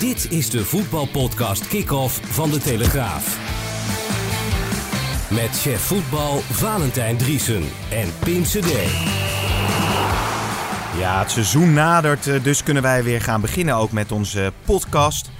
Dit is de voetbalpodcast Kick-Off van De Telegraaf. Met chef voetbal Valentijn Driesen en Pim CD. Ja, het seizoen nadert, eh, dus kunnen wij weer gaan beginnen ook met onze podcast.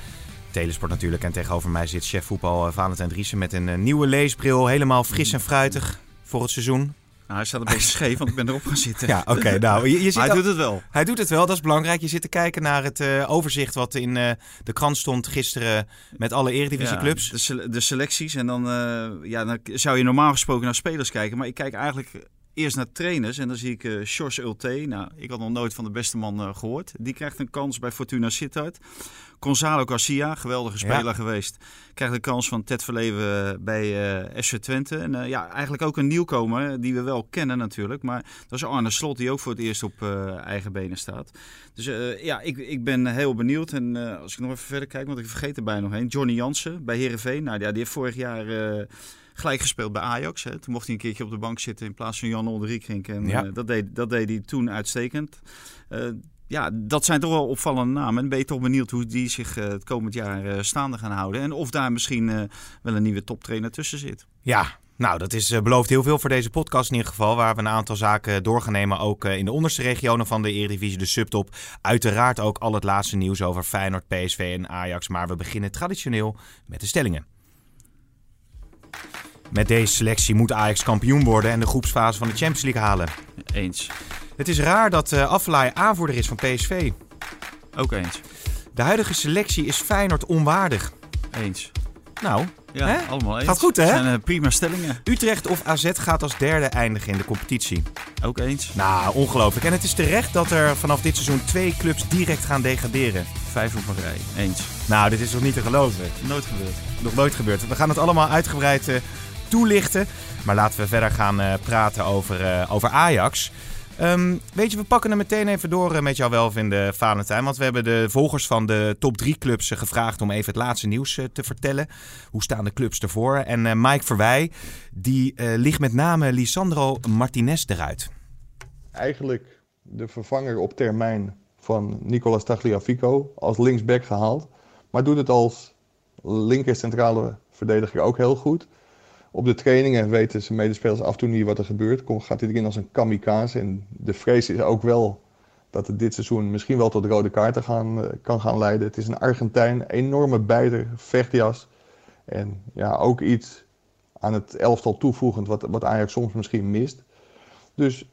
Telesport natuurlijk. En tegenover mij zit chef voetbal eh, Valentijn Driesen met een eh, nieuwe leesbril. Helemaal fris en fruitig voor het seizoen. Nou, hij staat een beetje scheef, want ik ben erop gaan zitten. Ja, oké. nou, je, je zit hij al- doet het wel. Hij doet het wel, dat is belangrijk. Je zit te kijken naar het eh, overzicht wat in eh, de krant stond gisteren met alle eredivisieclubs. Ja, de selecties. En dan, eh, ja, dan zou je normaal gesproken naar spelers kijken. Maar ik kijk eigenlijk eerst naar trainers. En dan zie ik eh Sjors Ulte. Nou, ik had nog nooit van de beste man eh, gehoord. Die krijgt een kans bij Fortuna Sittard. Gonzalo Garcia, geweldige Ja. speler geweest. Krijgt de kans van Ted Verleven bij eh SC Twente. En eh, ja, eigenlijk ook een nieuwkomer die we wel kennen natuurlijk. Maar dat is Arne Slot die ook voor het eerst op eh, eigen benen staat. Dus eh, ja, ik, ik ben heel benieuwd. En eh, als ik nog even verder kijk, want ik vergeet er bijna nog één. Johnny Jansen bij Herenveen. Nou, ja, die heeft vorig jaar eh, gelijk gespeeld bij Ajax. Hè. Toen mocht hij een keertje op de bank zitten in plaats van Jan Olderiekrink. En Ja. eh, dat, deed, dat deed hij toen uitstekend. Eh, ja, dat zijn toch wel opvallende namen. En ben je toch benieuwd hoe die zich eh, het komend jaar staande gaan houden. En of daar misschien wel een nieuwe toptrainer tussen zit. Ja, nou, dat is, belooft heel veel voor deze podcast in ieder geval. Waar we een aantal zaken door gaan nemen. Ook in de onderste regionen van de Eredivisie, de subtop. Uiteraard ook al het laatste nieuws over Feyenoord, PSV en Ajax. Maar we beginnen traditioneel met de stellingen. Met deze selectie moet Ajax kampioen worden en de groepsfase van de Champions League halen. Eens. Het is raar dat uh, Affelay aanvoerder is van PSV. Ook eens. De huidige selectie is Feyenoord onwaardig. Eens. Nou, Ja, Hè? allemaal eens. Gaat goed, hè? Dat zijn eh, prima stellingen. Utrecht of AZ gaat als derde eindigen in de competitie. Ook eens. Nou, ongelooflijk. En het is terecht dat er vanaf dit seizoen twee clubs direct gaan degraderen. Vijf op een rij. Eens. Nou, dit is nog niet te geloven. Nooit gebeurd. Nog nooit gebeurd. We gaan het allemaal uitgebreid eh, toelichten. Maar laten we verder gaan eh, praten over, eh, over Ajax. Ehm, weet je, we pakken er meteen even door eh, met jouw welvinden, Valentijn. Want we hebben de volgers van de top 3 clubs gevraagd om even het laatste nieuws te vertellen. Hoe staan de clubs ervoor? En eh, Mike Verwij, die eh, ligt met name Lisandro Martinez eruit. eigenlijk de vervanger op termijn van Nicolas Tagliafico als linksback gehaald. Maar doet het als linker centrale verdediger ook heel goed. Op de trainingen weten zijn medespelers af en toe niet wat er gebeurt. Gaat hij erin als een kamikaze. En de vrees is ook wel dat het dit seizoen misschien wel tot rode kaarten gaan, eh, kan gaan leiden. Het is een Argentijn, enorme bijter, vechtjas. En ja, ook iets aan het elftal toevoegend wat, wat Ajax soms misschien mist. Dus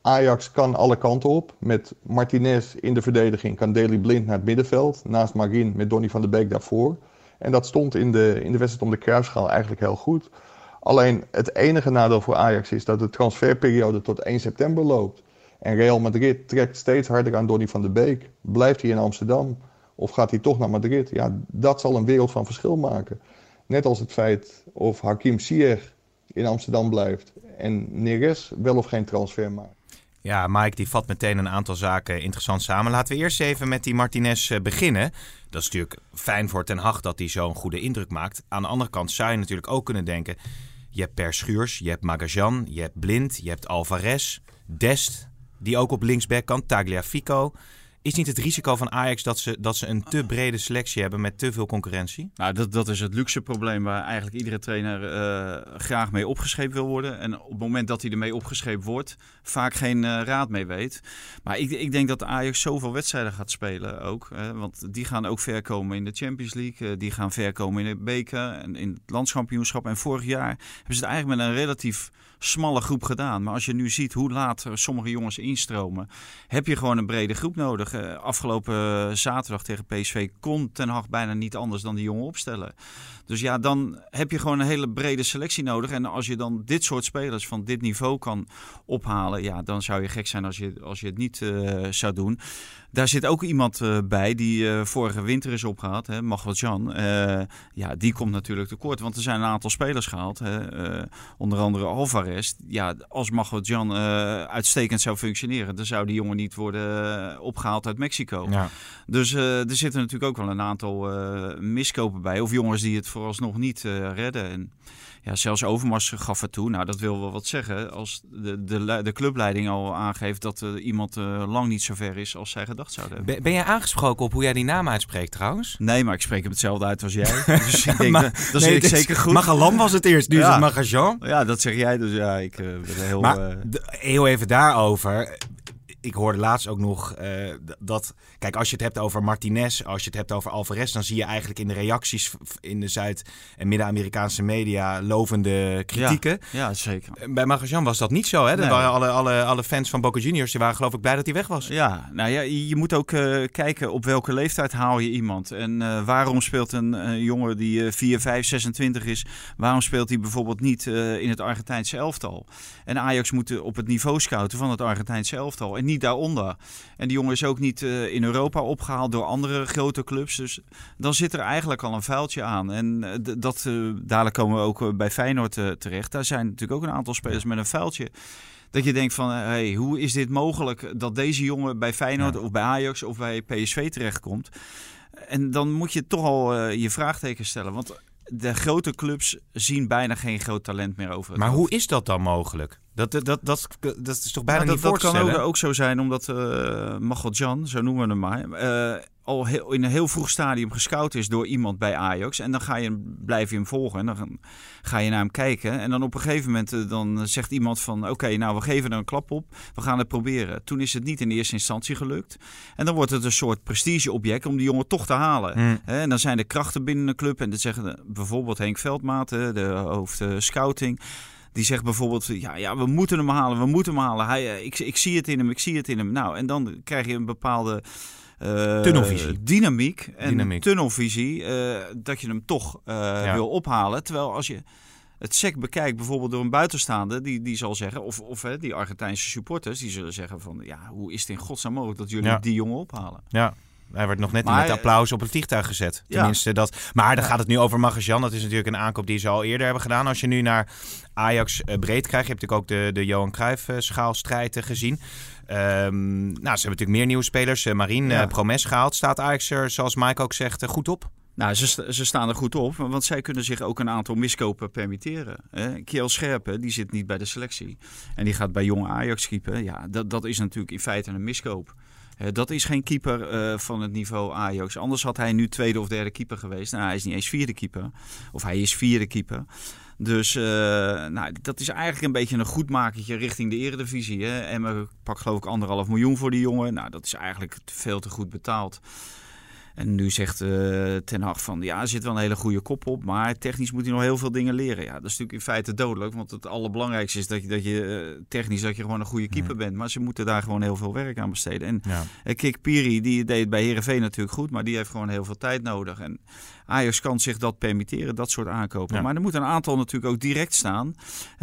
Ajax kan alle kanten op. Met Martinez in de verdediging kan Daley Blind naar het middenveld. Naast Marin met Donny van de Beek daarvoor. En dat stond in de, in de wedstrijd om de kruisschaal eigenlijk heel goed. Alleen het enige nadeel voor Ajax is dat de transferperiode tot 1 september loopt. En Real Madrid trekt steeds harder aan Donny van de Beek. Blijft hij in Amsterdam of gaat hij toch naar Madrid? Ja, dat zal een wereld van verschil maken. Net als het feit of Hakim Ziyech in Amsterdam blijft en Neres wel of geen transfer maakt. Ja, Mike die vat meteen een aantal zaken interessant samen. Laten we eerst even met die Martinez eh, beginnen. Dat is natuurlijk fijn voor Ten Hag dat hij zo'n goede indruk maakt. Aan de andere kant zou je natuurlijk ook kunnen denken... je hebt Per Schuurs, je hebt Magajan, je hebt Blind, je hebt Alvarez... Dest, die ook op linksback kan, Tagliafico... Is niet het risico van Ajax dat ze, dat ze een te brede selectie hebben met te veel concurrentie? Nou, dat, dat is het luxe probleem waar eigenlijk iedere trainer eh, graag mee opgescheept wil worden. En op het moment dat hij ermee opgescheept wordt, vaak geen eh, raad mee weet. Maar ik, ik denk dat Ajax zoveel wedstrijden gaat spelen ook. Hè, want die gaan ook ver komen in de Champions League. eh, die gaan ver komen in de beker en in het landskampioenschap. En vorig jaar hebben ze het eigenlijk met een relatief smalle groep gedaan. Maar als je nu ziet hoe laat sommige jongens instromen, heb je gewoon een brede groep nodig. Eh, afgelopen zaterdag tegen PSV kon Ten Hag bijna niet anders dan die jongen opstellen. Dus ja, dan heb je gewoon een hele brede selectie nodig. En als je dan dit soort spelers van dit niveau kan ophalen, ja, dan zou je gek zijn als je, als je het niet eh, zou doen. Daar zit ook iemand uh, bij die uh, vorige winter is opgehaald, hè, Magwat Jan. Uh, ja, die komt natuurlijk tekort, want er zijn een aantal spelers gehaald. Hè, onder andere Alvarez. Ja, als Magwat Jan uitstekend zou functioneren, dan zou die jongen niet worden opgehaald uit Mexico. Ja. Dus er zitten natuurlijk ook wel een aantal miskopen bij. Of jongens die het vooralsnog niet redden. En, ja, zelfs Overmars gaf het toe. Nou, dat wil wel wat zeggen. Als de, de, de clubleiding al aangeeft dat uh, iemand uh, lang niet zo ver is als zij gedacht zouden hebben. Ben, ben jij aangesproken op hoe jij die naam uitspreekt trouwens? Nee, maar ik spreek hem hetzelfde uit als jij. dus ik denk, maar, dat, dat nee, ik zeker goed. Magalan was het eerst, nu ja. is het Magajan. Ja, dat zeg jij. Dus ja, ik ben heel... Maar, heel even daarover ik hoorde laatst ook nog uh, dat. Kijk, als je het hebt over Martinez, als je het hebt over Alvarez, dan zie je eigenlijk in de reacties in de Zuid- en Midden-Amerikaanse media lovende kritieken. Ja, ja, zeker. Bij Magajan was dat niet zo. Hè? Nee. waren alle, alle, alle fans van Boca Juniors die waren geloof ik blij dat hij weg was. Ja, nou ja, je moet ook uh, kijken op welke leeftijd haal je iemand. En uh, waarom speelt een, een jongen die 4, 5, 26 is, waarom speelt hij bijvoorbeeld niet in het Argentijnse elftal? En Ajax moet op het niveau scouten van het Argentijnse elftal. En niet daaronder. En die jongen is ook niet uh, in Europa opgehaald door andere grote clubs. Dus dan zit er eigenlijk al een vuiltje aan. En uh, dat, uh, dadelijk komen we ook bij Feyenoord terecht. Daar zijn natuurlijk ook een aantal spelers met een vuiltje. Dat je denkt van, hey, hoe is dit mogelijk dat deze jongen bij Feyenoord of bij Ajax of bij PSV terechtkomt? En dan moet je toch al je vraagteken stellen. Want de grote clubs zien bijna geen groot talent meer over. maar hoe is dat dan mogelijk? Dat, dat, dat, dat, dat is toch bijna nou, niet dat, dat kan ook, ook, zo zijn, omdat uh, Jan, zo noemen we hem maar, uh, al heel, in een heel vroeg stadium gescout is door iemand bij Ajax. En dan ga je, blijf je hem volgen en dan ga je naar hem kijken. En dan op een gegeven moment uh, dan zegt iemand van... oké, nou we geven er een klap op, we gaan het proberen. Toen is het niet in de eerste instantie gelukt. En dan wordt het een soort prestigeobject om die jongen toch te halen. Mm. En dan zijn er krachten binnen een club. En dat zeggen bijvoorbeeld Henk Veldmaat, de hoofd scouting... Die zegt bijvoorbeeld, ja, ja, we moeten hem halen, we moeten hem halen. Hij, eh, ik, ik zie het in hem, ik zie het in hem. Nou, en dan krijg je een bepaalde... Uh, tunnelvisie. Dynamiek en Dynamiek. tunnelvisie. Uh, dat je hem toch uh, ja. wil ophalen. Terwijl als je het sec bekijkt, bijvoorbeeld door een buitenstaande, die, die zal zeggen, of, of die Argentijnse supporters, die zullen zeggen van, ja, hoe is het in godsnaam mogelijk dat jullie ja. die jongen ophalen? Ja. Hij werd nog net maar, met applaus op het vliegtuig gezet. Tenminste, ja. dat. Maar dan gaat het nu over Magajan. Dat is natuurlijk een aankoop die ze al eerder hebben gedaan. Als je nu naar Ajax uh, breed krijgt. Je hebt natuurlijk ook de, de Johan Cruijff uh, schaalstrijd uh, gezien. Um, nou, ze hebben natuurlijk meer nieuwe spelers. Marien, ja. Promes gehaald. Staat Ajax er, zoals Mike ook zegt, goed op? Nou, ze, ze staan er goed op, want zij kunnen zich ook een aantal miskopen permitteren. Kiel Scherpen, die zit niet bij de selectie. En die gaat bij jonge Ajax keeper. Ja, dat, dat is natuurlijk in feite een miskoop. Uh, dat is geen keeper uh, van het niveau Ajax. Anders had hij nu tweede of derde keeper geweest. Nou, hij is niet eens vierde keeper. Of hij is vierde keeper. Dus uh, nou, dat is eigenlijk een beetje een goedmakertje richting de eredivisie. Hè? En we pak geloof ik anderhalf miljoen voor die jongen. Nou, dat is eigenlijk veel te goed betaald. En nu zegt uh, Ten Hag van ja, er zit wel een hele goede kop op, maar technisch moet hij nog heel veel dingen leren. Ja, dat is natuurlijk in feite dodelijk, want het allerbelangrijkste is dat je, dat je uh, technisch dat je gewoon een goede keeper bent. Maar ze moeten daar gewoon heel veel werk aan besteden. En ja. uh, Kik Piri, die deed het bij Herenveen natuurlijk goed, maar die heeft gewoon heel veel tijd nodig. En Ajax kan zich dat permitteren, dat soort aankopen. Ja. Maar er moet een aantal natuurlijk ook direct staan.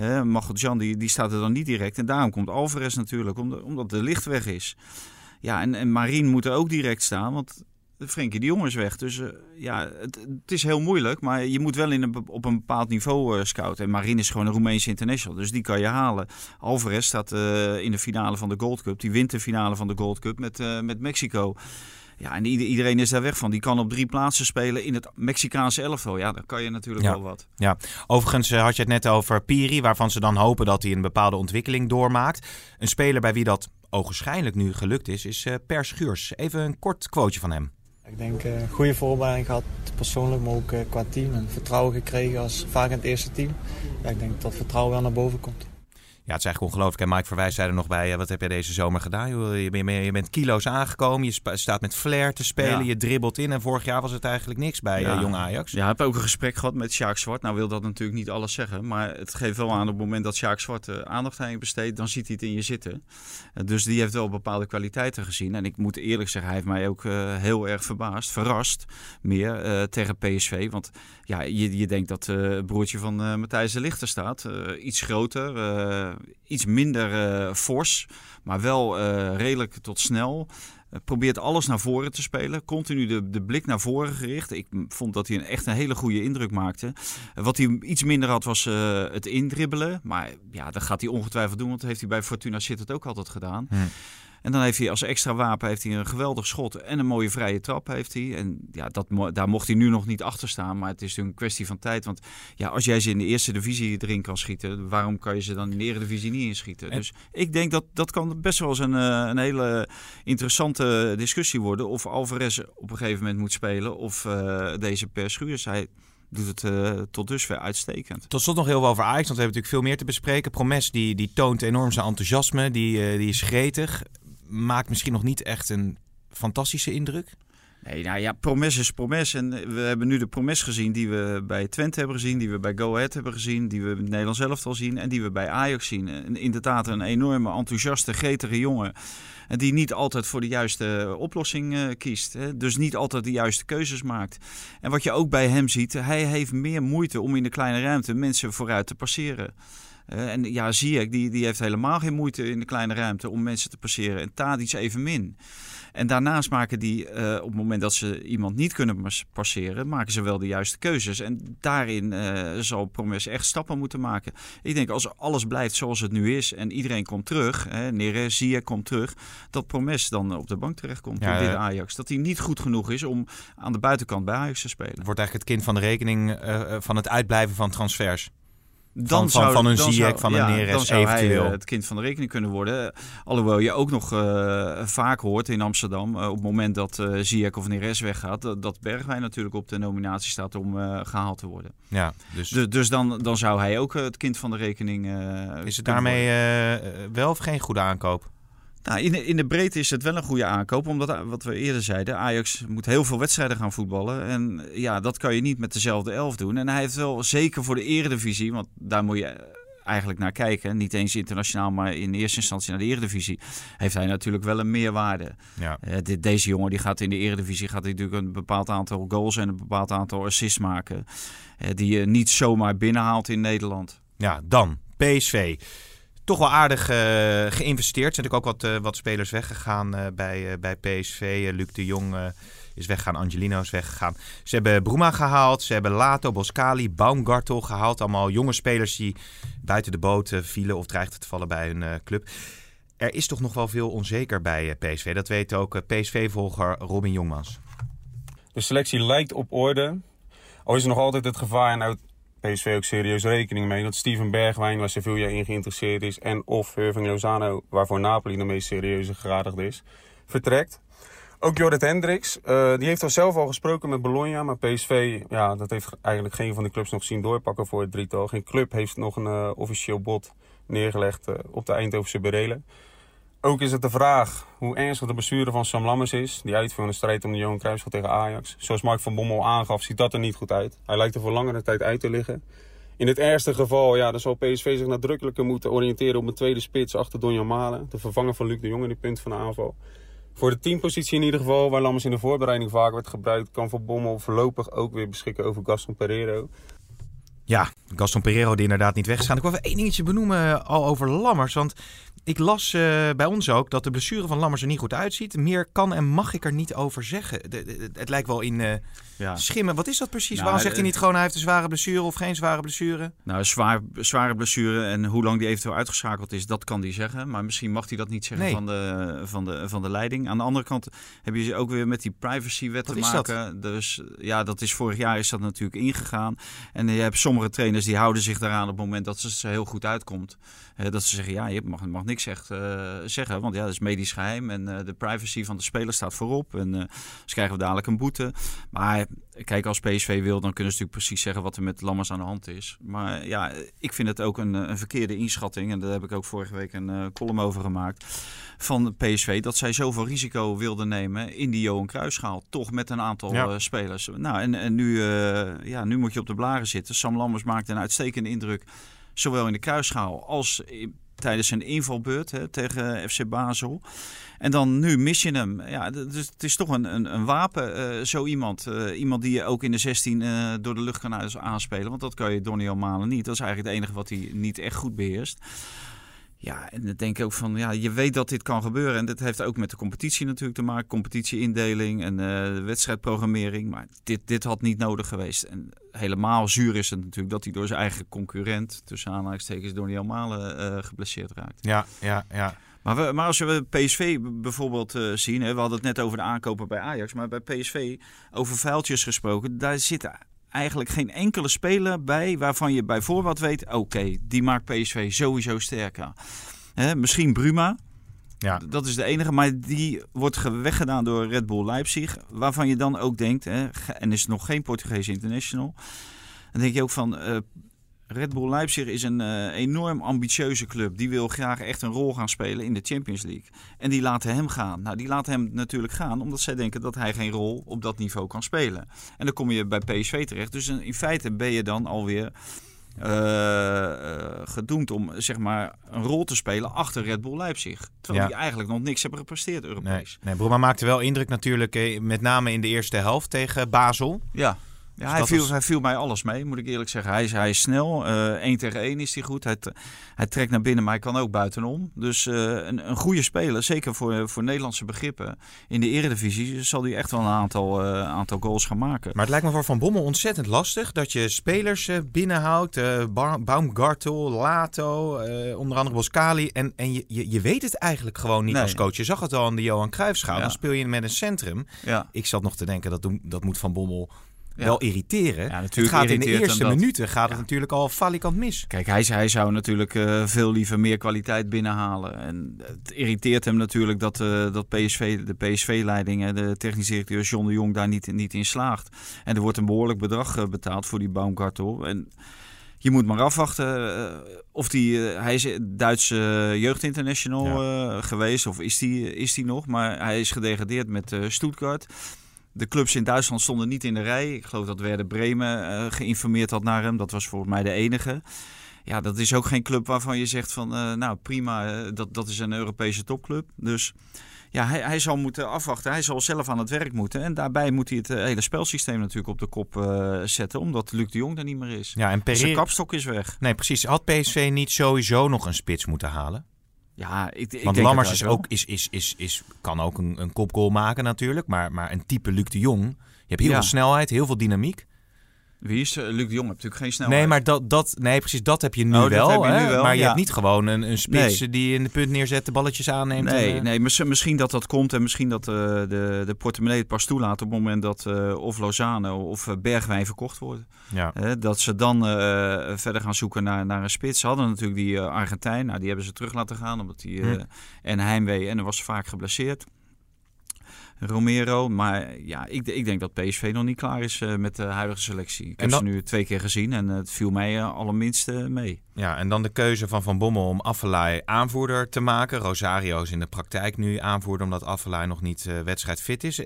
Uh, Jan die, die staat er dan niet direct. En daarom komt Alvarez natuurlijk, omdat, omdat de licht weg is. Ja, en, en Marien moet er ook direct staan, want Frenkie de Jong is weg. Dus uh, ja, het, het, is heel moeilijk. Maar je moet wel in een, op een bepaald niveau uh, scouten. En Marin is gewoon een Roemeense international. Dus die kan je halen. Alvarez staat uh, in de finale van de Gold Cup. Die wint de finale van de Gold Cup met, met Mexico. Ja, en iedereen is daar weg van. Die kan op drie plaatsen spelen in het Mexicaanse elftal. Ja, dan kan je natuurlijk ja. wel wat. Ja, overigens had je het net over Piri, waarvan ze dan hopen dat hij een bepaalde ontwikkeling doormaakt. Een speler bij wie dat ogenschijnlijk nu gelukt is, is Per Schuurs. Even een kort quoteje van hem. Ik denk een uh, goede voorbereiding gehad, persoonlijk, maar ook uh, qua team. En vertrouwen gekregen als vaak in het eerste team. Ik denk dat vertrouwen wel naar boven komt. Ja, het is eigenlijk ongelooflijk. En Mike Verwijs zei er nog bij, wat heb jij deze zomer gedaan? Je, bent, je bent kilo's aangekomen, je staat met flair te spelen, ja. je dribbelt in. En vorig jaar was het eigenlijk niks bij ja. uh, Jong Ajax. Ja, ik heb ook een gesprek gehad met Sjaak Zwart. Nou wil dat natuurlijk niet alles zeggen, maar het geeft wel aan op het moment dat Sjaak Zwart uh, aandacht aan je besteedt, dan ziet hij het in je zitten. Uh, dus die heeft wel bepaalde kwaliteiten gezien. En ik moet eerlijk zeggen, hij heeft mij ook heel erg verbaasd, verrast meer tegen PSV. Want ja, je, je denkt dat het broertje van Matthijs de Lichter staat. iets groter, iets minder fors, maar wel redelijk tot snel. probeert alles naar voren te spelen. Continu de, de blik naar voren gericht. Ik vond dat hij een, echt een hele goede indruk maakte. wat hij iets minder had was het indribbelen. Maar ja, dat gaat hij ongetwijfeld doen. Want dat heeft hij bij Fortuna Sittard ook altijd gedaan. Hm. En dan heeft hij als extra wapen heeft hij een geweldig schot en een mooie vrije trap heeft hij. En ja, dat, daar mocht hij nu nog niet achter staan. Maar het is natuurlijk een kwestie van tijd. Want ja, als jij ze in de eerste divisie erin kan schieten, waarom kan je ze dan in de eredivisie niet inschieten? Dus ik denk dat dat kan best wel eens een, eh, een hele interessante discussie worden. Of Alvarez op een gegeven moment moet spelen of uh, deze Per Schuurs. Hij doet het uh, tot dusver uitstekend. Tot slot nog heel veel over Ajax, want we hebben natuurlijk veel meer te bespreken. Promes die, die toont enorm zijn enthousiasme, die, die is gretig maakt misschien nog niet echt een fantastische indruk. Nee, nou ja, promes is promes. En we hebben nu de promes gezien die we bij Twente hebben gezien, die we bij Go Ahead hebben gezien, die we in Nederland zelf al zien en die we bij Ajax zien. En inderdaad een enorme, enthousiaste, gretige jongen. En die niet altijd voor de juiste oplossing kiest. Hè? Dus niet altijd de juiste keuzes maakt. En wat je ook bij hem ziet, hij heeft meer moeite om in de kleine ruimte mensen vooruit te passeren. Uh, en ja, Ziyech die, die heeft helemaal geen moeite in de kleine ruimte om mensen te passeren. En Tadic evenmin. En daarnaast maken die, uh, op het moment dat ze iemand niet kunnen passeren, maken ze wel de juiste keuzes. En daarin uh, zal Promes echt stappen moeten maken. Ik denk als alles blijft zoals het nu is en iedereen komt terug, hè, Neres, Ziyech komt terug, dat Promes dan op de bank terechtkomt ja, dit Ajax. Dat hij niet goed genoeg is om aan de buitenkant bij Ajax te spelen. Wordt eigenlijk het kind van de rekening van het uitblijven van transfers dan van, zou, van een Ziyech, van een Neres eventueel. Hij, het kind van de rekening kunnen worden. Alhoewel je ook nog uh, vaak hoort in Amsterdam, uh, op het moment dat uh, Ziyech of Neres weggaat, dat Bergwijn natuurlijk op de nominatie staat om gehaald te worden. Ja, dus, dus, dus dan, dan zou hij ook het kind van de rekening Is het daarmee wel of geen goede aankoop? Nou, in, de, in de breedte is het wel een goede aankoop. Omdat, wat we eerder zeiden, Ajax moet heel veel wedstrijden gaan voetballen. En ja, dat kan je niet met dezelfde elf doen. En hij heeft wel, zeker voor de eredivisie, want daar moet je eigenlijk naar kijken. Niet eens internationaal, maar in eerste instantie naar de eredivisie. Heeft hij natuurlijk wel een meerwaarde. Ja. Uh, dit, deze jongen die gaat in de eredivisie gaat hij natuurlijk een bepaald aantal goals en een bepaald aantal assists maken. Uh, die je niet zomaar binnenhaalt in Nederland. Ja, dan PSV toch wel aardig uh, geïnvesteerd. Er zijn natuurlijk ook wat, uh, wat spelers weggegaan uh, bij, bij PSV. Luc de Jong is weggegaan, Angelino is weggegaan. Ze hebben Bruma gehaald, ze hebben Lato, Boscali, Baumgartel gehaald. Allemaal jonge spelers die buiten de boot vielen of dreigden te vallen bij hun club. Er is toch nog wel veel onzeker bij PSV. Dat weet ook PSV-volger Robin Jongmans. De selectie lijkt op orde. Al is er nog altijd het gevaar, PSV ook serieus rekening mee dat Steven Bergwijn, waar Sevilla in geïnteresseerd is, en of Irving Lozano, waarvoor Napoli de meest serieuze geradigde is, vertrekt. Ook Jorrit Hendricks, uh, die heeft al zelf al gesproken met Bologna, maar PSV, ja, dat heeft eigenlijk geen van de clubs nog zien doorpakken voor het drietal. Geen club heeft nog een uh, officieel bod neergelegd uh, op de Eindhovense berelen. Ook is het de vraag hoe ernstig de bestuurder van Sam Lammers is. Die uitvoert een strijd om de Johan Cruijffschaal tegen Ajax. Zoals Mark van Bommel aangaf, ziet dat er niet goed uit. Hij lijkt er voor langere tijd uit te liggen. In het ergste geval, ja, dan zal PSV zich nadrukkelijker moeten oriënteren op een tweede spits achter Donjan Malen. De vervanger van Luc de Jong in die punt van de aanval. Voor de teampositie in ieder geval, waar Lammers in de voorbereiding vaak werd gebruikt, kan Van Bommel voorlopig ook weer beschikken over Gaston Pereiro. Ja, Gaston Pereiro die inderdaad niet weggaan. Ik wil even één dingetje benoemen al over Lammers. Want ik las uh, bij ons ook dat de blessure van Lammers er niet goed uitziet. Meer kan en mag ik er niet over zeggen. De, de, het lijkt wel in uh, ja. schimmen. Wat is dat precies? Nou, Waarom zegt hij niet gewoon hij heeft een zware blessure of geen zware blessure? Nou, zwaar, zware blessure en hoe lang die eventueel uitgeschakeld is, dat kan hij zeggen. Maar misschien mag hij dat niet zeggen nee. van, de, van, de, van de leiding. Aan de andere kant heb je ook weer met die privacywet te maken. Dat? Dus ja, dat is vorig jaar is dat natuurlijk ingegaan. En je hebt sommige trainers die houden zich daaraan op het moment dat ze heel goed uitkomt. Uh, dat ze zeggen, ja, je mag, mag niks echt, uh, zeggen, want ja, dat is medisch geheim en uh, de privacy van de speler staat voorop. En uh, dus krijgen we dadelijk een boete. Maar kijk, als PSV wil, dan kunnen ze natuurlijk precies zeggen wat er met Lammers aan de hand is. Maar ja, ik vind het ook een, een verkeerde inschatting. En daar heb ik ook vorige week een column over gemaakt. Van PSV, dat zij zoveel risico wilden nemen in die Johan Kruisschaal. Toch met een aantal ja. spelers. Nou, en, en nu, ja, nu moet je op de blaren zitten. Sam Lammers maakt een uitstekende indruk. Zowel in de kruisschaal als tijdens zijn invalbeurt hè, tegen FC Basel. En dan nu mis je hem. Ja, dus het is toch een, een, een wapen, uh, zo iemand. Uh, iemand die je ook in de 16 uh, door de lucht kan aanspelen. Want dat kan je Donny Malen niet. Dat is eigenlijk het enige wat hij niet echt goed beheerst. Ja, en dan denk ik ook van, ja, je weet dat dit kan gebeuren. En dat heeft ook met de competitie natuurlijk te maken. Competitieindeling en uh, wedstrijdprogrammering. Maar dit, dit had niet nodig geweest. En helemaal zuur is het natuurlijk dat hij door zijn eigen concurrent, tussen aanhalingstekens, door die Almalen uh, geblesseerd raakt. Ja, ja, ja. Maar, we, maar als we PSV bijvoorbeeld uh, zien, hè, we hadden het net over de aankopen bij Ajax, maar bij PSV over vuiltjes gesproken, daar zitten eigenlijk geen enkele speler bij waarvan je bijvoorbeeld weet: oké, die maakt PSV sowieso sterker. Hè, misschien Bruma. Ja. Dat is de enige, maar die wordt weggedaan door Red Bull Leipzig. Waarvan je dan ook denkt, hè, en is nog geen Portugese international. Dan denk je ook van, uh, Red Bull Leipzig is een uh, enorm ambitieuze club. Die wil graag echt een rol gaan spelen in de Champions League. En die laten hem gaan. Nou, die laten hem natuurlijk gaan omdat zij denken dat hij geen rol op dat niveau kan spelen. En dan kom je bij PSV terecht. Dus in feite ben je dan alweer uh, gedoemd om zeg maar een rol te spelen achter Red Bull Leipzig. Terwijl die eigenlijk nog niks hebben gepresteerd Europees. Nee, nee Bruma maakte wel indruk natuurlijk, met name in de eerste helft tegen Basel. Ja. Ja, dus hij, viel, hij viel mij alles mee, moet ik eerlijk zeggen. Hij is, hij is snel. Uh, 1 tegen 1 is hij goed. Hij, hij trekt naar binnen, maar hij kan ook buitenom. Dus uh, een, een goede speler, zeker voor, voor Nederlandse begrippen. In de eredivisie zal hij echt wel een aantal, uh, aantal goals gaan maken. Maar het lijkt me voor Van Bommel ontzettend lastig dat je spelers binnenhoudt. Baumgartel, Lato, onder andere Boscali. En, en je, je, je weet het eigenlijk gewoon niet nee. als coach. Je zag het al aan de Johan Cruijffschaal. Ja. Dan speel je met een centrum. Ja. Ik zat nog te denken, dat, dat moet Van Bommel wel irriteren. Ja, het gaat in de eerste minuten gaat het natuurlijk al falikant mis. Kijk, hij, hij zou natuurlijk uh, veel liever meer kwaliteit binnenhalen. En het irriteert hem natuurlijk dat, uh, dat PSV, de PSV-leiding en de technische directeur John de Jong daar niet, niet in slaagt. En er wordt een behoorlijk bedrag uh, betaald voor die Baumgartel. En je moet maar afwachten of die, hij is Duitse jeugdinternational ja. geweest of is die, is die nog. Maar hij is gedegradeerd met Stuttgart. De clubs in Duitsland stonden niet in de rij. Ik geloof dat Werder Bremen uh, geïnformeerd had naar hem. Dat was volgens mij de enige. Ja, dat is ook geen club waarvan je zegt van, uh, nou prima, uh, dat, dat is een Europese topclub. Dus ja, hij, hij zal moeten afwachten. Hij zal zelf aan het werk moeten. En daarbij moet hij het hele spelsysteem natuurlijk op de kop zetten. Omdat Luc de Jong er niet meer is. Ja, en Pereira... Zijn kapstok is weg. Nee, precies. Had PSV niet sowieso nog een spits moeten halen? Ja, ik, ik Want denk Lammers is ook, is, is, is, is, kan ook een, een kopgoal maken natuurlijk. Maar, maar een type Luc de Jong. Je hebt heel ja. veel snelheid, heel veel dynamiek. Wie is uh, Luc de Jong? Heb natuurlijk geen snelheid. Nee, maar dat, dat, nee, precies, dat heb je nu, oh, wel, heb je nu wel. Maar je hebt niet gewoon een, een spits nee. die in de punt neerzet, de balletjes aanneemt. Nee, en, uh... nee misschien dat dat komt en misschien dat uh, de, de portemonnee het pas toelaat op het moment dat of Lozano of Bergwijn verkocht worden. Ja. dat ze dan verder gaan zoeken naar, naar een spits. Ze hadden natuurlijk die Argentijn, nou, die hebben ze terug laten gaan omdat die hm. en Heimwee en er was vaak geblesseerd. Romero. Maar ja, ik, ik denk dat PSV nog niet klaar is uh, met de huidige selectie. Ik heb dan... ze nu twee keer gezien en het viel mij uh, allerminst mee. Ja, en dan de keuze van Van Bommel om Affelay aanvoerder te maken. Rosario is in de praktijk nu aanvoerder omdat Affelay nog niet uh, wedstrijdfit is.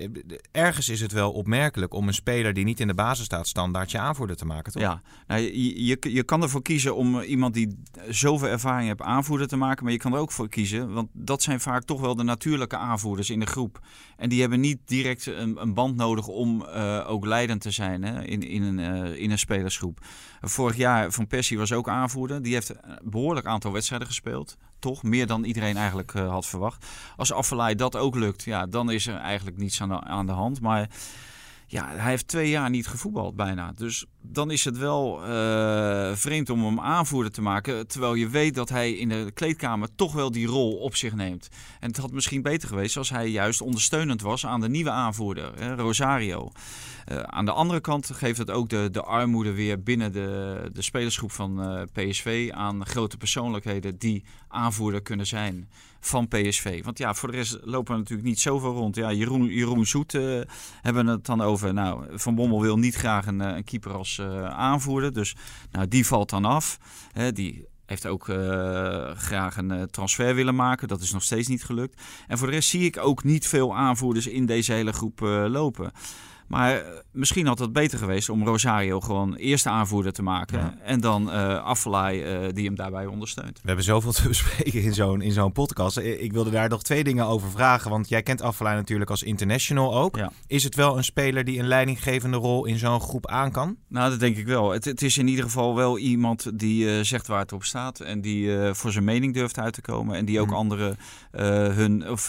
Ergens is het wel opmerkelijk om een speler die niet in de basis staat standaard je aanvoerder te maken, toch? Ja, nou, je, je, kan ervoor kiezen om iemand die zoveel ervaring heeft aanvoerder te maken. Maar je kan er ook voor kiezen, want dat zijn vaak toch wel de natuurlijke aanvoerders in de groep. En die hebben niet direct een, een band nodig om ook leidend te zijn hè, in, in, een, in een spelersgroep. Vorig jaar Van Persie was ook aanvoerder. Die heeft een behoorlijk aantal wedstrijden gespeeld. Toch meer dan iedereen eigenlijk uh, had verwacht. Als Affelay dat ook lukt, ja, dan is er eigenlijk niets aan de, aan de hand. Maar ja, hij heeft twee jaar niet gevoetbald bijna. Dus dan is het wel uh, vreemd om hem aanvoerder te maken. Terwijl je weet dat hij in de kleedkamer toch wel die rol op zich neemt. En het had misschien beter geweest als hij juist ondersteunend was aan de nieuwe aanvoerder, hè, Rosario. Uh, aan de andere kant geeft het ook de, de armoede weer binnen de, de spelersgroep van uh, PSV aan grote persoonlijkheden die aanvoerder kunnen zijn van PSV. Want ja, voor de rest lopen er natuurlijk niet zoveel rond. Ja, Jeroen, Jeroen Zoet hebben het dan over. Nou, Van Bommel wil niet graag een, een keeper als aanvoerder. Dus nou, die valt dan af. die heeft ook uh, graag een uh, transfer willen maken. Dat is nog steeds niet gelukt. En voor de rest zie ik ook niet veel aanvoerders in deze hele groep lopen. Maar eh, misschien had het beter geweest om Rosario gewoon eerste aanvoerder te maken. Ja. En dan eh Affelay eh, die hem daarbij ondersteunt. We hebben zoveel te bespreken in zo'n, in zo'n podcast. Ik wilde daar nog twee dingen over vragen. Want jij kent Affelay natuurlijk als international ook. Ja. Is het wel een speler die een leidinggevende rol in zo'n groep aan kan? Nou, dat denk ik wel. Het, het is in ieder geval wel iemand die zegt waar het op staat. En die voor zijn mening durft uit te komen. En die ook Hmm. anderen hun of,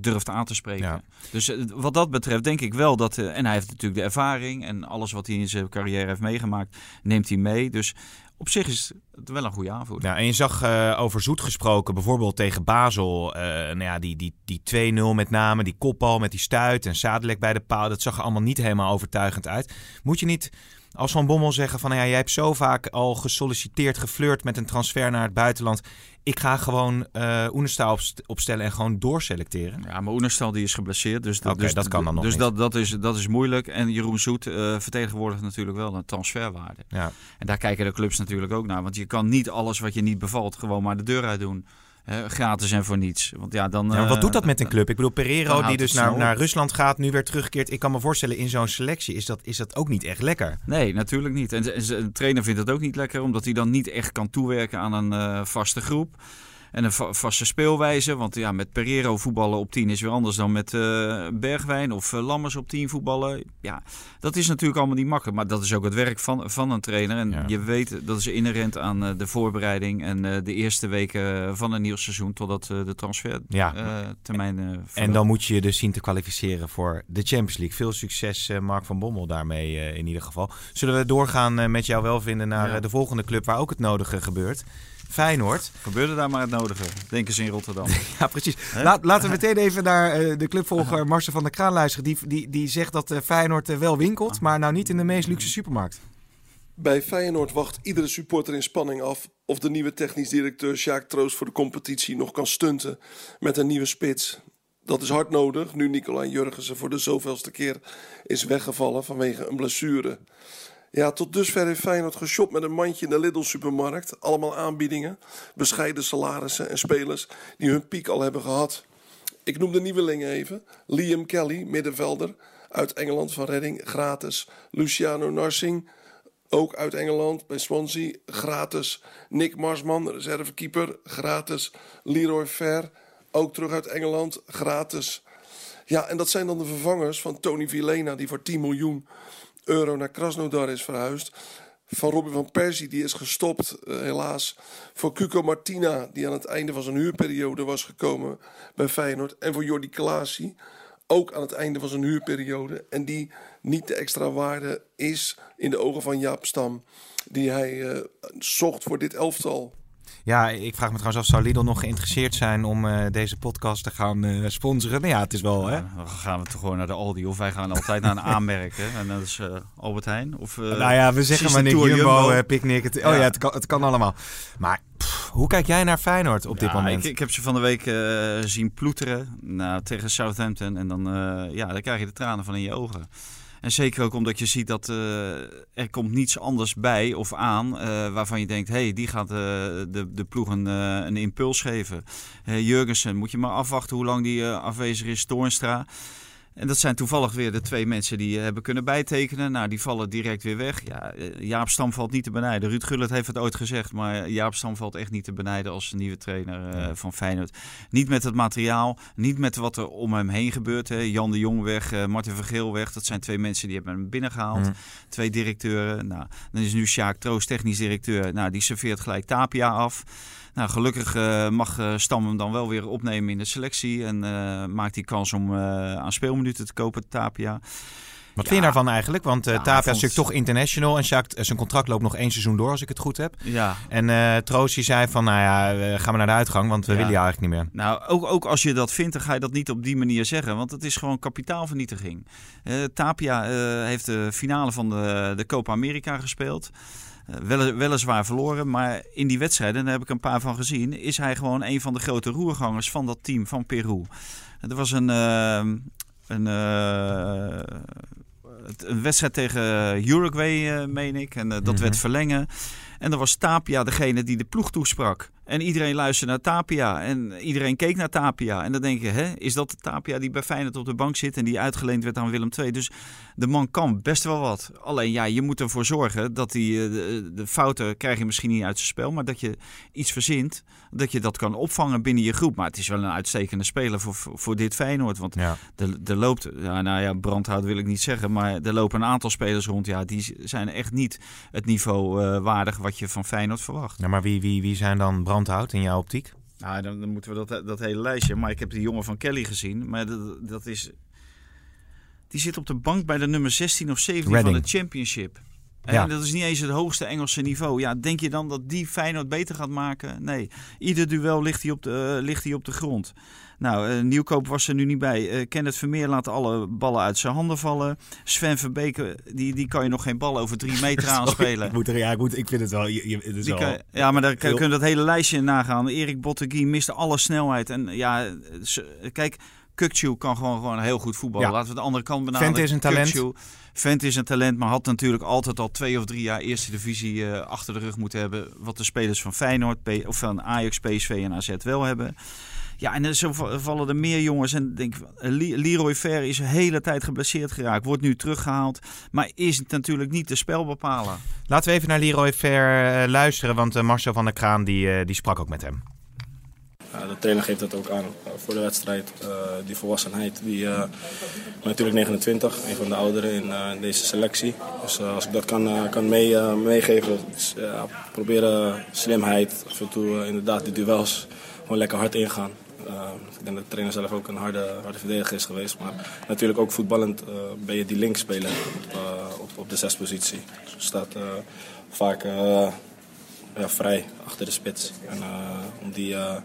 durft aan te spreken. Ja. Dus wat dat betreft denk ik wel dat... eh, en hij heeft natuurlijk de ervaring. En alles wat hij in zijn carrière heeft meegemaakt, neemt hij mee. Dus op zich is het wel een goede aanvoerder. Ja, en je zag eh, over Zoet gesproken, bijvoorbeeld tegen Basel. eh, nou ja, die, die, die 2-0 met name, die kopbal met die stuit en Zadelijk bij de paal. Dat zag er allemaal niet helemaal overtuigend uit. Moet je niet als Van Bommel zeggen van... Ja, jij hebt zo vaak al gesolliciteerd, geflirt met een transfer naar het buitenland. Ik ga gewoon opst- opstellen en gewoon doorselecteren. Ja, maar Oenerstal die is geblesseerd. Dus, dus dat kan dan nog Dus niet. dat, dat, is, dat is moeilijk. En Jeroen Zoet eh, vertegenwoordigt natuurlijk wel een transferwaarde. Ja. En daar kijken de clubs natuurlijk ook naar. Want je kan niet alles wat je niet bevalt gewoon maar de deur uit doen. Gratis en voor niets. Want ja, dan, Ja, eh, wat doet dat met een club? Ik bedoel, Pereiro die dus naar, naar Rusland gaat, nu weer terugkeert. Ik kan me voorstellen, in zo'n selectie is dat, is dat ook niet echt lekker. Nee, natuurlijk niet. En de, trainer vindt het ook niet lekker, omdat hij dan niet echt kan toewerken aan een eh, vaste groep. En een va- vaste speelwijze. Want ja, met Pereiro voetballen op 10 is weer anders dan met eh, Bergwijn of eh, Lammers op 10 voetballen. Ja, dat is natuurlijk allemaal niet makkelijk. Maar dat is ook het werk van, van een trainer. En Ja. je weet, dat is inherent aan eh, de voorbereiding en de eerste weken van een nieuw seizoen totdat de transfertermijn Ja. En dan moet je je dus zien te kwalificeren voor de Champions League. Veel succes, Mark van Bommel, daarmee in ieder geval. Zullen we doorgaan met jou welvinden naar Ja. eh, de volgende club waar ook het nodige gebeurt? Feyenoord. Gebeurde daar maar het nodige. Denken ze in Rotterdam. Ja, precies. Laat, laten we meteen even naar eh, de clubvolger Marcel van der Kraan luisteren. Die, die, die zegt dat eh, Feyenoord eh, wel winkelt, maar nou niet in de meest luxe supermarkt. Bij Feyenoord wacht iedere supporter in spanning af of de nieuwe technisch directeur Sjaak Troost voor de competitie nog kan stunten met een nieuwe spits. Dat is hard nodig nu Nicolai Jurgensen voor de zoveelste keer is weggevallen vanwege een blessure. Ja, tot dusver heeft Feyenoord geshopt met een mandje in de Lidl-supermarkt. Allemaal aanbiedingen, bescheiden salarissen en spelers die hun piek al hebben gehad. Ik noem de nieuwelingen even. Liam Kelly, middenvelder, uit Engeland van Redding, gratis. Luciano Narsing, ook uit Engeland bij Swansea, gratis. Nick Marsman, reservekeeper, gratis. Leroy Fer, ook terug uit Engeland, gratis. Ja, en dat zijn dan de vervangers van Tony Vilena, die voor 10 miljoen euro naar Krasnodar is verhuisd. Van Robin van Persie, die is gestopt, eh, helaas. Voor Cuco Martina, die aan het einde van zijn huurperiode was gekomen bij Feyenoord. En voor Jordi Klaasie, ook aan het einde van zijn huurperiode. En die niet de extra waarde is in de ogen van Jaap Stam, die hij eh, zocht voor dit elftal. Ja, ik vraag me trouwens af, zou Lidl nog geïnteresseerd zijn om eh, deze podcast te gaan eh, sponsoren? Nou ja, het is wel, hè? Dan gaan we toch gewoon naar de Aldi. Of wij gaan altijd naar een aanmerk. Hè? En dat is eh, Albert Heijn. Of, nou ja, we zeggen maar niks. Tour Jumbo, Jumbo. Picnic. Het, oh Ja. ja, het, kan, het kan allemaal. Maar pff, hoe kijk jij naar Feyenoord op dit Ja, moment? Ik, ik heb ze van de week zien ploeteren nou, tegen Southampton. En dan, ja, dan krijg je de tranen van in je ogen. En zeker ook omdat je ziet dat eh, er komt niets anders bij of aan eh, waarvan je denkt, hé, hey, die gaat eh, de, de ploeg een, een impuls geven. Jurgensen, moet je maar afwachten hoe lang die afwezig is. Toornstra. En dat zijn toevallig weer de twee mensen die eh, hebben kunnen bijtekenen. Nou, die vallen direct weer weg. Ja, eh, Jaap Stam valt niet te benijden. Ruud Gullit heeft het ooit gezegd, maar Jaap Stam valt echt niet te benijden als nieuwe trainer eh, van Feyenoord. Niet met het materiaal, niet met wat er om hem heen gebeurt. Hè. Jan de Jong weg, eh, Martin Vergeel weg. Dat zijn twee mensen die hebben hem binnengehaald. Twee directeuren. Nou, dan is nu Sjaak Troost technisch directeur. Nou, die serveert gelijk Tapia af. Nou, gelukkig eh, mag eh, Stam hem dan wel weer opnemen in de selectie. En eh, maakt hij kans om aan speelminuten te kopen, Tapia. Wat vind je daarvan eigenlijk? Want Ja, Tapia is natuurlijk toch international. En Sjaak, zijn contract loopt nog één seizoen door, als ik het goed heb. Ja, En die zei van, nou ja, eh, ga maar naar de uitgang, want we Ja. willen je eigenlijk niet meer. Nou, ook, ook als je dat vindt, dan ga je dat niet op die manier zeggen. Want het is gewoon kapitaalvernietiging. Tapia heeft de finale van de, de Copa America gespeeld. Eh, wel, weliswaar verloren, maar in die wedstrijden, en daar heb ik een paar van gezien, is hij gewoon een van de grote roergangers van dat team van Peru. Er was een, eh, een, eh, een wedstrijd tegen Uruguay, eh, meen ik. En dat Mhm. werd verlengen. En dan was Tapia degene die de ploeg toesprak. En iedereen luisterde naar Tapia. En iedereen keek naar Tapia. En dan denk je, hè, is dat de Tapia die bij Feyenoord op de bank zit... en die uitgeleend werd aan Willem II? Dus de man kan best wel wat. Alleen ja, je moet ervoor zorgen dat hij... eh, De, de fouten krijg je misschien niet uit zijn spel... maar dat je iets verzint, dat je dat kan opvangen binnen je groep. Maar het is wel een uitstekende speler voor, voor, dit Feyenoord. Want Ja. er, er loopt, ja, nou ja, brandhout wil ik niet zeggen... maar er lopen een aantal spelers rond. Ja, die zijn echt niet het niveau eh, waardig wat je van Feyenoord verwacht. Ja, maar wie, wie, wie zijn dan brandhout in jouw optiek? Nou, dan, dan moeten we dat, dat hele lijstje. Maar ik heb die jongen van Kelly gezien. Maar dat, dat is. Die zit op de bank bij de nummer 16 of 17 Reading. van de Championship. Ja. dat is niet eens het hoogste Engelse niveau. Ja, denk je dan dat die Feyenoord beter gaat maken? Nee. Ieder duel ligt hij op de, eh, ligt hij op de grond. Nou, eh, Nieuwkoop was er nu niet bij. Eh Kenneth Vermeer laat alle ballen uit zijn handen vallen. Sven Verbeke, die, die kan je nog geen bal over drie meter aanspelen. Ik, moet er, ja, ik, moet, ik vind het wel... Je, je- het is Die wel kan- ja, maar daar kun heel- kun je dat hele lijstje in nagaan. Erik Bottegui miste alle snelheid. En ja, kijk, Kukcu kan gewoon, gewoon heel goed voetballen. Ja. Laten we de andere kant benaderen. Vent is een talent. Kukçu, Vent is een talent, maar had natuurlijk altijd al twee of drie jaar eerste divisie eh, achter de rug moeten hebben. Wat de spelers van Feyenoord, of van Ajax, PSV en AZ wel hebben. Ja, en zo va- vallen er meer jongens. En denk, eh, Leroy Fer is een hele tijd geblesseerd geraakt. Wordt nu teruggehaald. Maar is het natuurlijk niet de spelbepaler. Laten we even naar Leroy Fair eh, luisteren, want Marcel van der Kraan die, die sprak ook met hem. De trainer geeft dat ook aan eh, voor de wedstrijd. Eh, die volwassenheid. Die, eh, natuurlijk 29, een van de ouderen in deze selectie. Dus als ik dat kan, kan mee, meegeven, dus, proberen slimheid, af en toe inderdaad die duels gewoon lekker hard ingaan. Ik denk dat de trainer zelf ook een harde, harde verdediger is geweest. Maar natuurlijk ook voetballend ben je die linkspeler op, op, op de zespositie. Dus staat vaak ja, vrij achter de spits. En eh, om die, eh,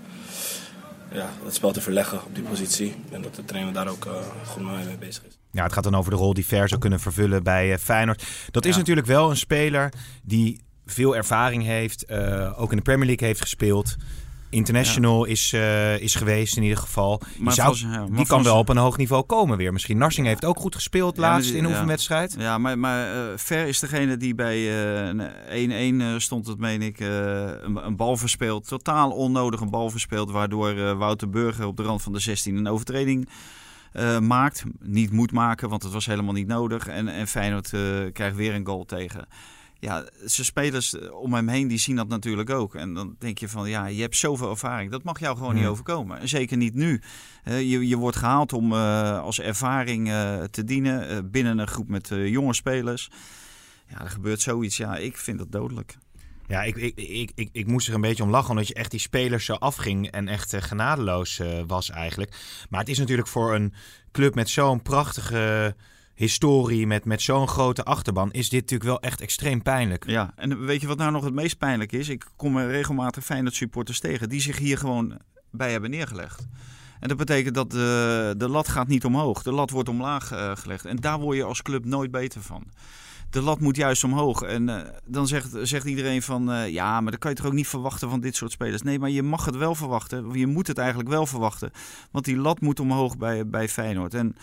ja, het spel te verleggen op die positie. En dat de trainer daar ook eh, goed mee bezig is. Ja, het gaat dan over de rol die Ver zou kunnen vervullen bij Feyenoord. Dat is natuurlijk wel een speler die veel ervaring heeft, ook in de Premier League heeft gespeeld. International is, eh, is geweest in ieder geval. Die, Maar zou, volgens- ja, maar die kan wel op een hoog niveau komen weer. Misschien Narsing heeft ook goed gespeeld Ja, laatst in een oefenwedstrijd. Ja, maar, maar eh, Ver is degene die bij eh, een 1-1 eh, stond, het meen ik, een, een bal verspeelt. Totaal onnodig een bal verspeelt, waardoor Wouter Burger op de rand van de 16 een overtreding maakt. Niet moet maken, want het was helemaal niet nodig. En, en Feyenoord krijgt weer een goal tegen. Ja, zijn spelers eh, om hem heen die zien dat natuurlijk ook. En dan denk je van, ja, je hebt zoveel ervaring. Dat mag jou gewoon niet overkomen. En zeker niet nu. Je, je wordt gehaald om eh, als ervaring eh, te dienen binnen een groep met jonge spelers. Ja, er gebeurt zoiets. Ja, ik vind dat dodelijk. Ja, ik, ik, ik, ik, ik moest er een beetje om lachen, omdat je echt die spelers zo afging en echt genadeloos was eigenlijk. Maar het is natuurlijk voor een club met zo'n prachtige historie, met, met zo'n grote achterban, is dit natuurlijk wel echt extreem pijnlijk. Ja, en weet je wat nou nog het meest pijnlijk is? Ik kom regelmatig Feyenoord supporters tegen die zich hier gewoon bij hebben neergelegd. En dat betekent dat de, de lat gaat niet omhoog. De lat wordt omlaag eh, gelegd. En daar word je als club nooit beter van. De lat moet juist omhoog. En eh, dan zegt, zegt iedereen van... eh, ja, maar dat kan je toch ook niet verwachten van dit soort spelers. Nee, maar je mag het wel verwachten. Je moet het eigenlijk wel verwachten. Want die lat moet omhoog bij, bij Feyenoord. En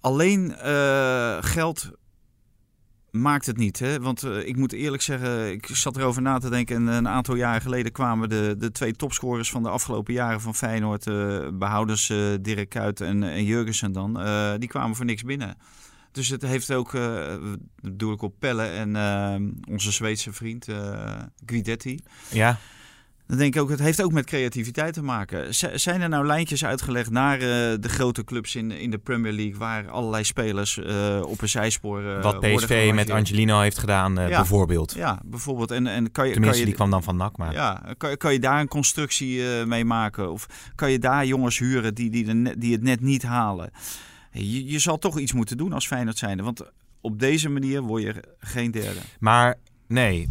alleen eh, geld maakt het niet. Hè? Want eh, ik moet eerlijk zeggen, ik zat erover na te denken. En een aantal jaren geleden kwamen de, de twee topscorers van de afgelopen jaren van Feyenoord, eh behouders eh, Dirk Kuyt en, en Jurgensen dan, eh, die kwamen voor niks binnen. Dus het heeft ook, eh bedoel ik op Pelle en eh, onze Zweedse vriend eh, Guidetti. Ja, Dan denk ik ook, het heeft ook met creativiteit te maken. Z- zijn er nou lijntjes uitgelegd naar eh, de grote clubs in, in de Premier League, waar allerlei spelers eh, op een zijspoor eh, wat PSV met? Angelino heeft gedaan, Ja. bijvoorbeeld. Ja, bijvoorbeeld. En, en kan je, Tenminste, kan je, die kwam dan van NAC, maar... ja, kan, je- kan je daar een constructie mee maken? Of kan je daar jongens huren die, die, de die het net niet halen? Je, je zal toch iets moeten doen als Feyenoord zijnde. Want op deze manier word je geen derde. Maar nee,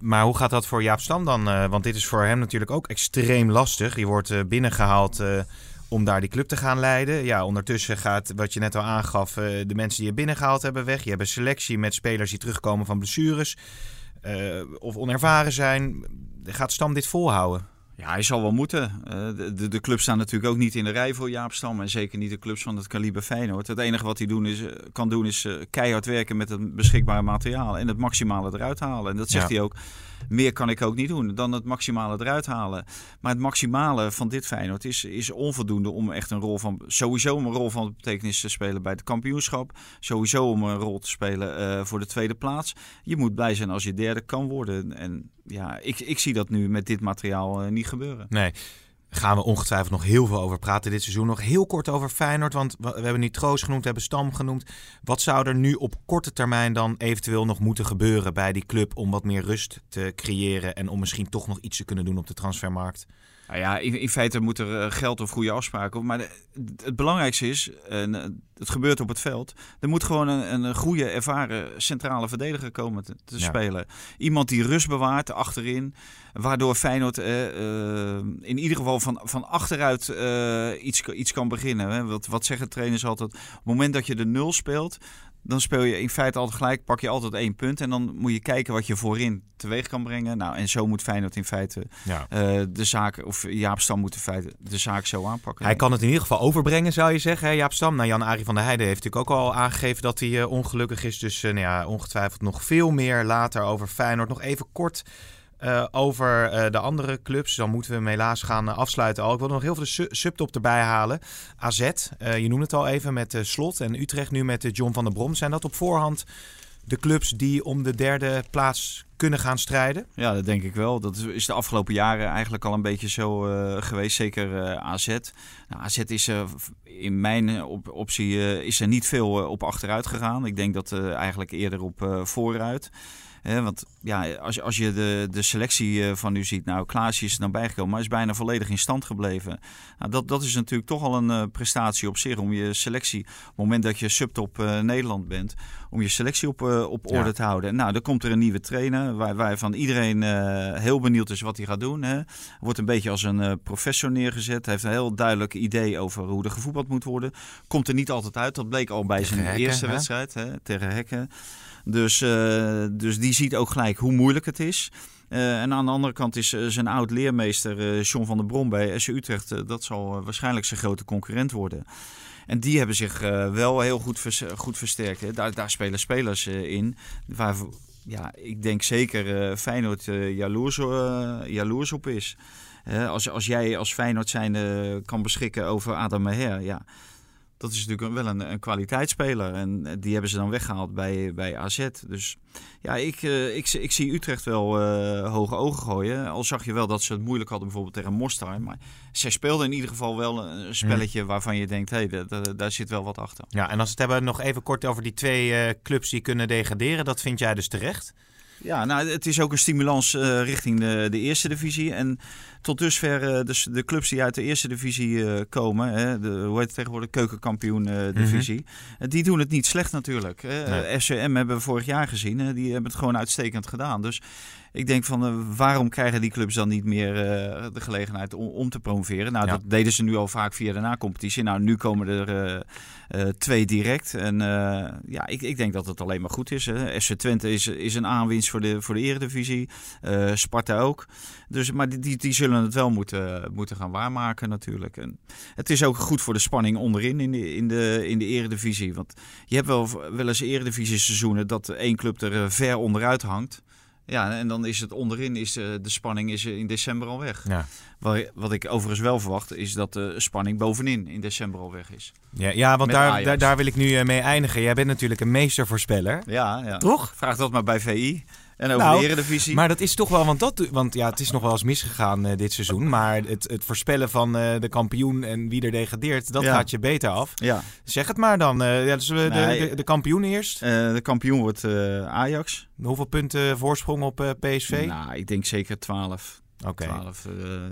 maar hoe gaat dat voor Jaap Stam dan? Eh, want dit is voor hem natuurlijk ook extreem lastig. Je wordt eh, binnengehaald eh, om daar die club te gaan leiden. Ja, ondertussen gaat, wat je net al aangaf, de mensen die je binnengehaald hebben weg. Je hebt een selectie met spelers die terugkomen van blessures of onervaren zijn. Gaat Stam dit volhouden? Ja, hij zal wel moeten. Uh, de, de, clubs staan natuurlijk ook niet in de rij voor Jaap Stam. En zeker niet de clubs van het kaliber Feyenoord. Het enige wat hij doen is, kan doen is uh, keihard werken met het beschikbare materiaal. En het maximale eruit halen. En dat zegt hij ook. Meer kan ik ook niet doen dan het maximale eruit halen. Maar het maximale van dit Feyenoord is, is onvoldoende om echt een rol van... Sowieso om een rol van betekenis te spelen bij het kampioenschap. Sowieso om een rol te spelen uh, voor de tweede plaats. Je moet blij zijn als je derde kan worden. En ja, ik, ik zie dat nu met dit materiaal uh, niet gebeuren. Nee gaan we ongetwijfeld nog heel veel over praten dit seizoen. Nog heel kort over Feyenoord, want we hebben nu Troost genoemd, we hebben Stam genoemd. Wat zou er nu op korte termijn dan eventueel nog moeten gebeuren bij die club om wat meer rust te creëren en om misschien toch nog iets te kunnen doen op de transfermarkt? Nou ja, in, in, feite moet er eh, geld of goede afspraken op. Maar het belangrijkste is, en eh, het gebeurt op het veld, er moet gewoon een, een goede, ervaren centrale verdediger komen te, te spelen. Iemand die rust bewaart achterin, waardoor Feyenoord uh, uh, in ieder geval van, van achteruit uh, iets, iets kan beginnen. Hè. Wat, wat zeggen trainers altijd? Op het moment dat je de nul speelt, dan speel je in feite altijd gelijk, pak je altijd één punt. En dan moet je kijken wat je voorin teweeg kan brengen. Nou, en zo moet Feyenoord in feite ja. uh, de zaak, of Jaap Stam moet in feite de zaak zo aanpakken. Hij kan het in ieder geval overbrengen, zou je zeggen, hè, Jaap Stam. Nou, Jan-Arie van der Heijden heeft natuurlijk ook al aangegeven dat hij uh, ongelukkig is. Dus uh, nou ja, ongetwijfeld nog veel meer later over Feyenoord. Nog even kort uh, over uh, de andere clubs. Dan moeten we hem helaas gaan uh, afsluiten al. Ik wil nog heel veel su subtop erbij halen. AZ, je noemde het al even met Slot en Utrecht nu met John van der Brom. Zijn dat op voorhand de clubs die om de derde plaats kunnen gaan strijden? Ja, dat denk ik wel. Dat is de afgelopen jaren eigenlijk al een beetje zo geweest. Zeker AZ. Nou, AZ is in mijn op optie is er niet veel op achteruit gegaan. Ik denk dat eigenlijk eerder op vooruit want ja, als, als je de, de selectie eh, van nu ziet, nou Klaasje is er dan bijgekomen, maar is bijna volledig in stand gebleven. Nou, dat, dat is natuurlijk toch al een uh, prestatie op zich om je selectie, op het moment dat je subtop uh, Nederland bent, om je selectie op, op orde ja. te houden. Nou, dan komt er een nieuwe trainer, waar, waar van iedereen heel benieuwd is wat hij gaat doen. Hè. Wordt een beetje als een professor neergezet, heeft een heel duidelijk idee over hoe er gevoetbald moet worden. Komt er niet altijd uit, dat bleek al bij tegen zijn hekken, eerste hè? wedstrijd hè, tegen Hekken. Dus, uh, dus die ziet ook gelijk hoe moeilijk het is. Uh, en aan de andere kant is uh, zijn oud leermeester John van der Brom bij SC Utrecht. dat zal waarschijnlijk zijn grote concurrent worden. En die hebben zich wel heel goed, goed versterkt. Daar, daar spelen spelers in. Waar, ja, ik denk zeker Feyenoord jaloers, jaloers op is. als, als jij als Feyenoord zijnde kan beschikken over Adam Meher, ja, dat is natuurlijk wel een, een kwaliteitsspeler. En eh, die hebben ze dan weggehaald bij, bij AZ. Dus ja, ik, uh, ik, ik zie Utrecht wel uh, hoge ogen gooien. Al zag je wel dat ze het moeilijk hadden bijvoorbeeld tegen Mostar. Maar zij speelden in ieder geval wel een spelletje mm. waarvan je denkt, hé, hey, daar zit wel wat achter. Ja, en als we het hebben nog even kort over die twee uh, clubs die kunnen degraderen. Dat vind jij dus terecht? Ja, nou, het is ook een stimulans uh, richting de, de eerste divisie. En tot dusver uh, dus de clubs die uit de eerste divisie uh, komen, hè, de, hoe heet het tegenwoordig, keukenkampioen divisie, mm -hmm. die doen het niet slecht natuurlijk. Nee. FCM hebben we vorig jaar gezien, die hebben het gewoon uitstekend gedaan. Dus ik denk van uh, waarom krijgen die clubs dan niet meer uh, de gelegenheid om, om, te promoveren? Nou, ja. dat deden ze nu al vaak via de na-competitie. Nou, nu komen er uh, twee direct. En ja, ik, ik, denk dat het alleen maar goed is. Hè. FC Twente is, is een aanwinst voor de, voor de eredivisie. Sparta ook. Dus, maar die, die zullen het wel moeten, moeten gaan waarmaken natuurlijk. En het is ook goed voor de spanning onderin in de, in de, in de eredivisie. Want je hebt wel, wel eens eredivisie seizoenen dat één club er ver onderuit hangt. Ja, en dan is het onderin, is de, de spanning is in december al weg. Ja. Wat, wat ik overigens wel verwacht, is dat de spanning bovenin in december al weg is. Ja, ja want daar, daar, daar, wil ik nu mee eindigen. Jij bent natuurlijk een meestervoorspeller. Ja, ja. Toch? Vraag dat maar bij VI. En over nou, de Eredivisie. Maar dat is toch wel, want, dat, want ja, het is nog wel eens misgegaan uh, dit seizoen. Maar het, het voorspellen van uh, de kampioen en wie er degradeert, dat ja. gaat je beter af. Ja. Zeg het maar dan. Uh, ja, dus de, nee, de, de, kampioen eerst. de kampioen wordt Ajax. Hoeveel punten voorsprong op PSV? Nou, ik denk zeker 12. Okay. 12,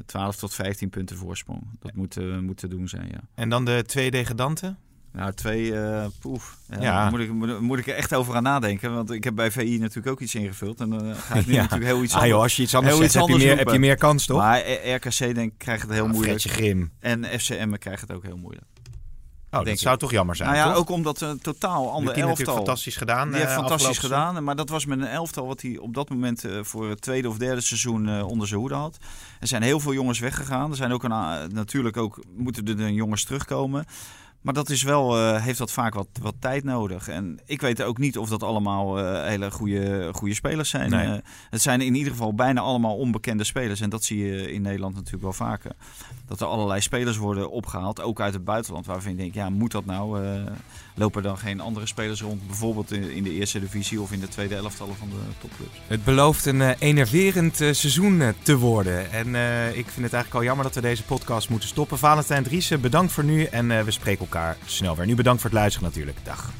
12 tot 15 punten voorsprong. Dat moet, moet te doen zijn, ja. En dan de twee degradanten? Nou, twee, uh, poef. Ja, ja. Moet, ik, moet, moet, ik er echt over gaan nadenken. Want ik heb bij VI natuurlijk ook iets ingevuld. En dan uh, ga ik nu ja. natuurlijk heel iets anders ah, joh, als je iets anders zet, heb, je meer, heb je meer kans, toch? Maar RKC denk krijgt het heel ah, moeilijk. Grim. En FCM krijgt het ook heel moeilijk. Oh, dat zou toch jammer zijn, Nou ja, toch? ook omdat een totaal ander elftal. fantastisch gedaan, Die heeft eh, fantastisch gedaan. Maar dat was met een elftal wat hij op dat moment eh, voor het tweede of derde seizoen eh, onder zijn hoede had. Er zijn heel veel jongens weggegaan. Er zijn ook een, natuurlijk ook, moeten er jongens terugkomen. Maar dat is wel, eh, heeft dat vaak wat, wat tijd nodig. En ik weet ook niet of dat allemaal eh, hele goede, goede spelers zijn. Nee. Eh, het zijn in ieder geval bijna allemaal onbekende spelers. En dat zie je in Nederland natuurlijk wel vaker. Dat er allerlei spelers worden opgehaald, ook uit het buitenland. Waarvan je denkt, ja, moet dat nou? Lopen dan geen andere spelers rond? Bijvoorbeeld in, de eerste divisie of in de tweede elftallen van de topclubs. Het belooft een eh, enerverend eh, seizoen eh, te worden. En ik vind het eigenlijk al jammer dat we deze podcast moeten stoppen. Valentijn Driessen, bedankt voor nu. En we spreken elkaar snel weer. Nu bedankt voor het luisteren natuurlijk. Dag.